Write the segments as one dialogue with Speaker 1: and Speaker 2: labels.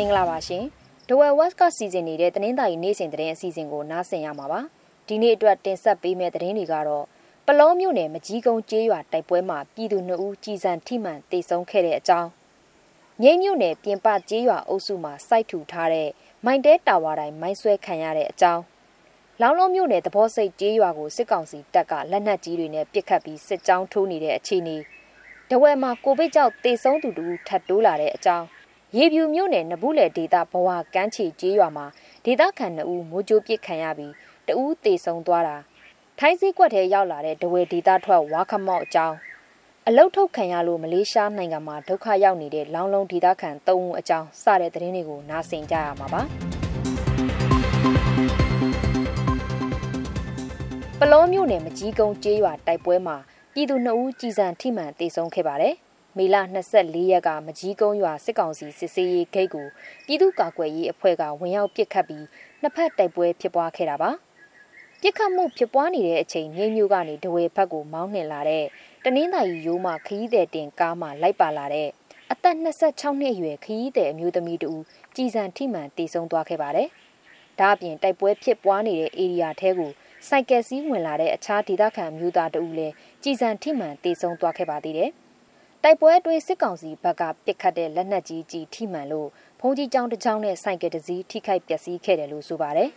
Speaker 1: ္ဂလာပါရှင်။ဒဝဲဝက်ကစီစဉ်နေတဲ့တင်းသားရီနေ့စဉ်သတင်းအစီအစဉ်ကိုနားဆင်ရမှာပါ။ဒီနေ့အတွက်တင်ဆက်ပေးမယ့်သတင်းတွေကတော့ပလောမြို့နယ်မကြီးကုန်းကျေးရွာတိုက်ပွဲမှာပြည်သူ2ဦးကြီးစံထိမှန်တေဆုံးခဲ့တဲ့အကြောင်းမြိတ်မြို့နယ်ပြင်ပကျေးရွာအုပ်စုမှာစိုက်ထူထားတဲ့မိုင်တဲတာဝါတိုင်းမိုင်းဆွဲခံရတဲ့အကြောင်းလောင်လုံးမြို့နယ်သဘောစိတ်ကျေးရွာကိုစစ်ကောင်စီတပ်ကလက်နက်ကြီးတွေနဲ့ပစ်ခတ်ပြီးစစ်ကြောင်းထိုးနေတဲ့အခြေအနေတဝဲမှာကိုဗစ်ကြောင့်တေဆုံးသူတူထပ်တိုးလာတဲ့အကြောင်း ရေပြူမြို့နယ်နဘူးလေဒေတာဘဝကမ်းခြေကျေးရွာမှာဒေတာခံ2ဦးမိုးကြိုးပစ်ခံရပြီးတဦးတေဆုံးသွားတာထိုင်းစည်းကွက်ထဲရောက်လာတဲ့ဒဝဲဒေတာထွက်ဝါခမော့အကြောင်းအလုတ်ထုတ်ခံရလို့မလေးရှားနိုင်ငံမှာဒုက္ခရောက်နေတဲ့လောင်လုံးဒေတာခံ3ဦးအကြောင်းစတဲ့သတင်းတွေကိုနားဆင်ကြရမှာပါပလောမျိုးနယ်မကြီးကုန်းကျေးရွာတိုက်ပွဲမှာပြည်သူ2ဦးကြီးစံထိမှန်တေဆုံးခဲ့ပါတယ်။ မေလ24ရက်ကမကြီးကုန်းရွာစစ်ကောင်စီစစ်ဆေးရေးဂိတ်ကိုပြည်သူ့ကာကွယ်ရေးအဖွဲ့ကဝင်ရောက်ပစ်ခတ်ပြီးနှစ်ဖက်တိုက်ပွဲဖြစ်ပွားခဲ့တာပါပစ်ခတ်မှုဖြစ်ပွားနေတဲ့အချိန်မြိတ်မြို့ကနေဒဝဲဘက်ကိုမောင်းနှင်လာတဲ့တနင်္သာရီရိုးမှခရီးသည်တင်ကားမှလိုက်ပါလာတဲ့အသက်26နှစ်အရွယ်ခရီးသည်အမျိုးသမီးတူကြည်စံထိမှန်တေဆုံးသွားခဲ့ပါတယ်။ဒါအပြင်တိုက်ပွဲဖြစ်ပွားနေတဲ့ဧရိယာထဲကိုစိုက်ကယ်စီးဝင်လာတဲ့အခြားဒေသခံမျိုးသားတူလည်းကြည်စံထိမှန်တေဆုံးသွားခဲ့ပါသေးတယ်။ တိုက်ပွဲအတွင်းစစ်ကောင်စီဘက်ကပစ်ခတ်တဲ့လက်နက်ကြီးကြီးထိမှန်လို့ဖုန်ကြီးကျောင်းတစ်ကျောင်းနဲ့ဆိုင်ကယ်တစ်စီးထိခိုက်ပျက်စီးခဲ့တယ်လို့ဆိုပါတယ်။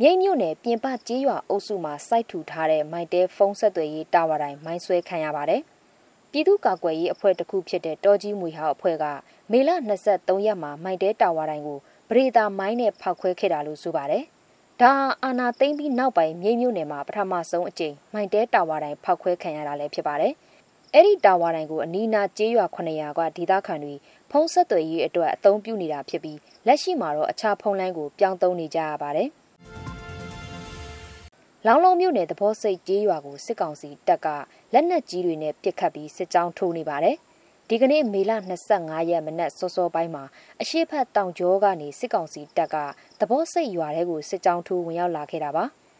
Speaker 1: မြိတ်မြို့နယ်ပြင်ပကျေးရွာအုပ်စုမှာစိုက်ထူထားတဲ့မိုက်တဲဖုန်းဆက်သွယ်ရေးတာဝါတိုင်းမိုင်းဆွဲခံရပါတယ်။ပြည်သူ့ကာကွယ်ရေးအဖွဲ့တစ်ခုဖြစ်တဲ့တော်ကြီးမွေဟောက်အဖွဲ့ကမေလ23ရက်မှာမိုက်တဲတာဝါတိုင်းကိုပရိသာမိုင်းနဲ့ဖောက်ခွဲခဲ့တာလို့ဆိုပါတယ်။ဒါအာနာသိမ့်ပြီးနောက်ပိုင်းမြိတ်မြို့နယ်မှာပထမဆုံးအကြိမ်မိုင်တဲတာဝါတိုင်းဖောက်ခွဲခံရတာလည်းဖြစ်ပါတယ်။ အဲ့ဒီတာဝါတိုင်ကိုအနီးနားကျေးရွာ900ကဒေသခံတွေဖုံးဆက်သွယ်ရေးအတွက်အသုံးပြုနေတာဖြစ်ပြီးလက်ရှိမှာတော့အခြားဖုံးလိုင်းကိုပြောင်းသုံးနေကြရပါတယ်။လောင်လုံးမြို့နယ်သဘောစိတ်ကျေးရွာကိုစစ်ကောင်စီတပ်ကလက်နက်ကြီးတွေနဲ့ပစ်ခတ်ပြီးစစ်ကြောင်းထိုးနေပါတယ်။ဒီကနေ့မေလ25ရက်မနက်စောစောပိုင်းမှာအရှိတ်ဖက်တောင်ကျောကနေစစ်ကောင်စီတပ်ကသဘောစိတ်ရွာထဲကိုစစ်ကြောင်းထိုးဝင်ရောက်လာခဲ့တာပါ။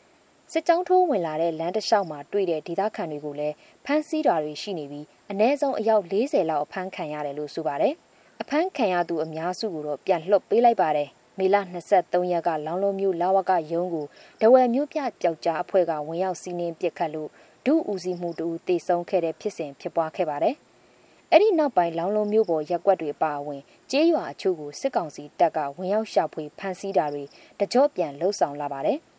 Speaker 1: စစ်ကြောင်းထိုးဝင်လာတဲ့လမ်းတစ်လျှောက်မှာတွေ့တဲ့ဒေသခံတွေကိုလည်းဖမ်းဆီးတာတွေရှိနေပြီးအ ਨੇ ဆုံးအယောက်40လောက်အဖမ်းခံရတယ်လို့ဆိုပါတယ်။အဖမ်းခံရသူအများစုကိုတော့ပြန်လွှတ်ပေးလိုက်ပါတယ်။မေလ23ရက်ကလောင်လုံးမျိုးလာဝကရုံးကိုဒဝယ်မျိုးပြပျောက်ကြားအဖွဲ့ကဝင်ရောက်စီးနင်းပစ်ခတ်လို့ဒုဦးစီးမှုတူတေဆုံးခဲ့တဲ့ဖြစ်စဉ်ဖြစ်ပွားခဲ့ပါတယ်။အဲ့ဒီနောက်ပိုင်းလောင်လုံးမျိုးပေါ်ရက်ွက်တွေပါဝင်ကျေးရွာအချို့ကိုစစ်ကောင်စီတပ်ကဝင်ရောက်ရှာဖွေဖမ်းဆီးတာတွေတကြော့ပြန်လှုပ်ဆောင်လာပါတယ်။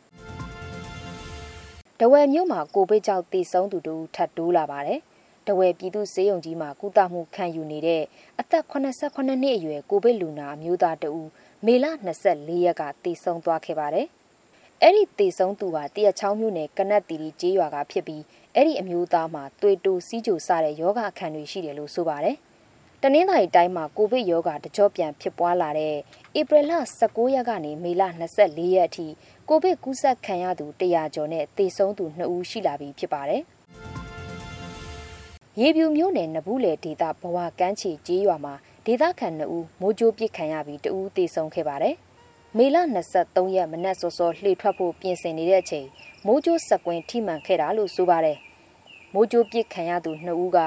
Speaker 1: တဝယ်မြို့မှာကိုဗစ်ကြောင့်တည်ဆုံးသူတို့ထပ်တိုးလာပါတယ်။တဝယ်ပြည်သူစေယုံကြီးမှာကုသမှုခံယူနေတဲ့အသက်89နှစ်အရွယ်ကိုဗစ်လူနာအမျိုးသားတဦးမေလ24ရက်ကတည်ဆုံးသွားခဲ့ပါတယ်။အဲ့ဒီတည်ဆုံးသူဟာတရချောင်းမြို့နယ်ကနက်တီရီကျေးရွာကဖြစ်ပြီးအဲ့ဒီအမျိုးသားမှာသွေးတိုးစီးကြိုစတဲ့ယောဂအခန်းတွေရှိတယ်လို့ဆိုပါတယ်။ တနင်္သာရီတိုင်းမှာကိုဗစ်ရောဂါတကြော့ပြန်ဖြစ်ပွားလာတဲ့ဧပြီလ19ရက်ကနေမေလ24ရက်အထိကိုဗစ်ကူးစက်ခံရသူ100ကျော်နဲ့သေဆုံးသူ2ဦးရှိလာပြီဖြစ်ပါတယ်။ရေပြူမျိုးနယ်နဘူးလေဒေတာဘဝကမ်းခြေကျေးရွာမှာဒေသခံ2ဦးမိုးကြိုးပစ်ခံရပြီး2ဦးသေဆုံးခဲ့ပါတယ်။မေလ23ရက်မနက်စောစောလှေထွက်ဖို့ပြင်ဆင်နေတဲ့အချိန်မိုးကြိုးစက်ကွင်းထိမှန်ခဲ့တာလို့ဆိုပါတယ်။မိုးကြိုးပစ်ခံရသူ2ဦးက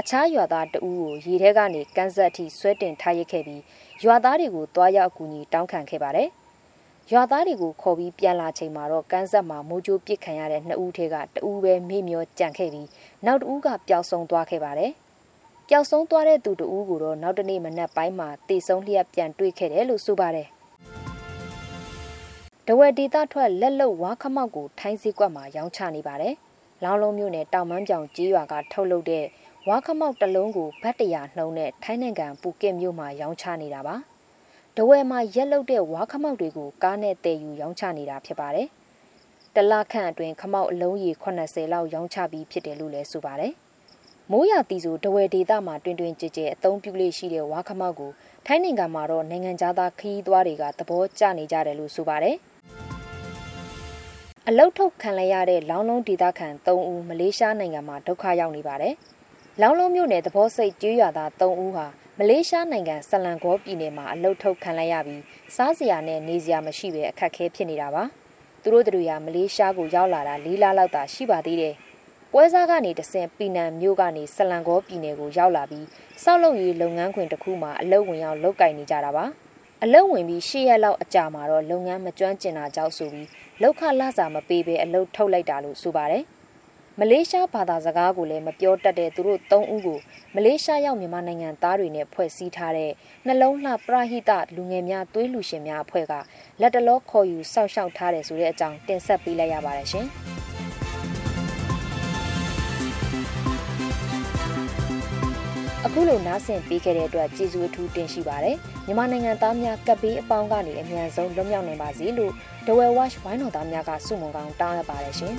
Speaker 1: အခြားရွာသား2ဦးကိုရေထဲကနေကန်းဆက်ထိဆွဲတင်ထားရခဲ့ပြီးရွာသားတွေကိုတွားရောက်အကူအညီတောင်းခံခဲ့ပါတယ်။ရွာသားတွေကိုခေါ်ပြီးပြန်လာချိန်မှာတော့ကန်းဆက်မှာမိုးကြိုးပစ်ခံရတဲ့နှစ်ဦးထဲကတဦးပဲမေ့မျောကြံခဲ့ပြီးနောက်တဦးကပျောက်ဆုံးသွားခဲ့ပါတယ်။ပျောက်ဆုံးသွားတဲ့သူတဦးကိုတော့နောက်တနေ့မနက်ပိုင်းမှာတေဆုံးလျက်ပြန်တွေ့ခဲ့တယ်လို့ဆိုပါတယ်။ဒဝဲဒေတာထွက်လက်လုတ်ဝါခမောက်ကိုထိုင်းစည်းကွက်မှာရောင်းချနေပါတယ်။လောင်းလုံးမြို့နယ်တောင်မန်းပြောင်ကျေးရွာကထုတ်လုပ်တဲ့ ဝါခမောက်တစ်လုံးကိုဗတ်တရာနှုံးနဲ့ထိုင်းနိုင်ငံပူကစ်မြို့မှာရောင်းချနေတာပါ။ဒဝယ်မှာရက်လုတ်တဲ့ဝါခမောက်တွေကိုကားနဲ့တည်ယူရောင်းချနေတာဖြစ်ပါတယ်။တလခန့်အတွင်းခမောက်အလုံးရေ80လောက်ရောင်းချပြီးဖြစ်တယ်လို့လည်းဆိုပါတယ်။မိုးရတီဆိုဒဝယ်ဒေသမှာတွင်တွင်ကြဲကြဲအသုံးပြုလေးရှိတဲ့ဝါခမောက်ကိုထိုင်းနိုင်ငံမှာတော့နိုင်ငံသားခရီးသွားတွေကသဘောကျနေကြတယ်လို့ဆိုပါတယ်။အလုတ်ထုတ်ခံလိုက်ရတဲ့လောင်းလုံးဒေသခံ3ဦးမလေးရှားနိုင်ငံမှာဒုက္ခရောက်နေပါတယ်။ လောင်းလုံးမြို့နယ်သဘောစိတ်ကျွေးရွာသား3ဦးဟာမလေးရှားနိုင်ငံဆလန်ဂေါပြည်နယ်မှာအလုတ်ထုတ်ခံလိုက်ရပြီးစားစရာနဲ့နေစရာမရှိဘဲအခက်အခဲဖြစ်နေတာပါသူတို့တို့ရမလေးရှားကိုရောက်လာတာ၄လလောက်သာရှိပါသေးတယ်ဘပွဲစားကနေတဆင့်ပီနန်မြို့ကနေဆလန်ကောပြည်နယ်ကိုရောက်လာပြီးစောက်လုပ်ရေးလုပ်ငန်းခွင်တစ်ခုမှာအလုပ်ဝင်ရောက်လုပ်ကင်နေကြတာပါအလုပ်ဝင်ပြီးရှေ့ရက်လောက်အကြာမှာတော့လုပ်ငန်းမကျွမ်းကျင်တာကြောင့်ဆိုပြီးလောက်ခလာစာမပေးဘဲအလုပ်ထုတ်လိုက်တာလို့ဆိုပါတယ် မလေးရှားဘာသာစကားကိုလည်းမပြောတတ်တဲ့သူတို့၃ဦးကိုမလေးရှားရောက်မြန်မာနိုင်ငံသားတွေနဲ့ဖွဲ့စည်းထားတဲ့နှလုံးလှပရဟိတလူငယ်များသွေးလူရှင်များအဖွဲ့ကလက်တလောခေါ်ယူစောင့်ရှောက်ထားတယ်ဆိုတဲ့အကြောင်းတင်ဆက်ပေးလိုက်ရပါတယ်ရှင်။အခုလိုနားဆင်ပေးခဲ့တဲ့အတွက်ကျေးဇူးအထူးတင်ရှိပါတယ်မြန်မာနိုင်ငံသားများကပ်ဘေးအပေါင်းကနေအမြန်ဆုံးလွတ်မြောက်နိုင်ပါစေလို့ The Well Watch ဝိုင်းတော်သားများကဆုမွန်ကောင်းတောင်းရပါတယ်ရှင်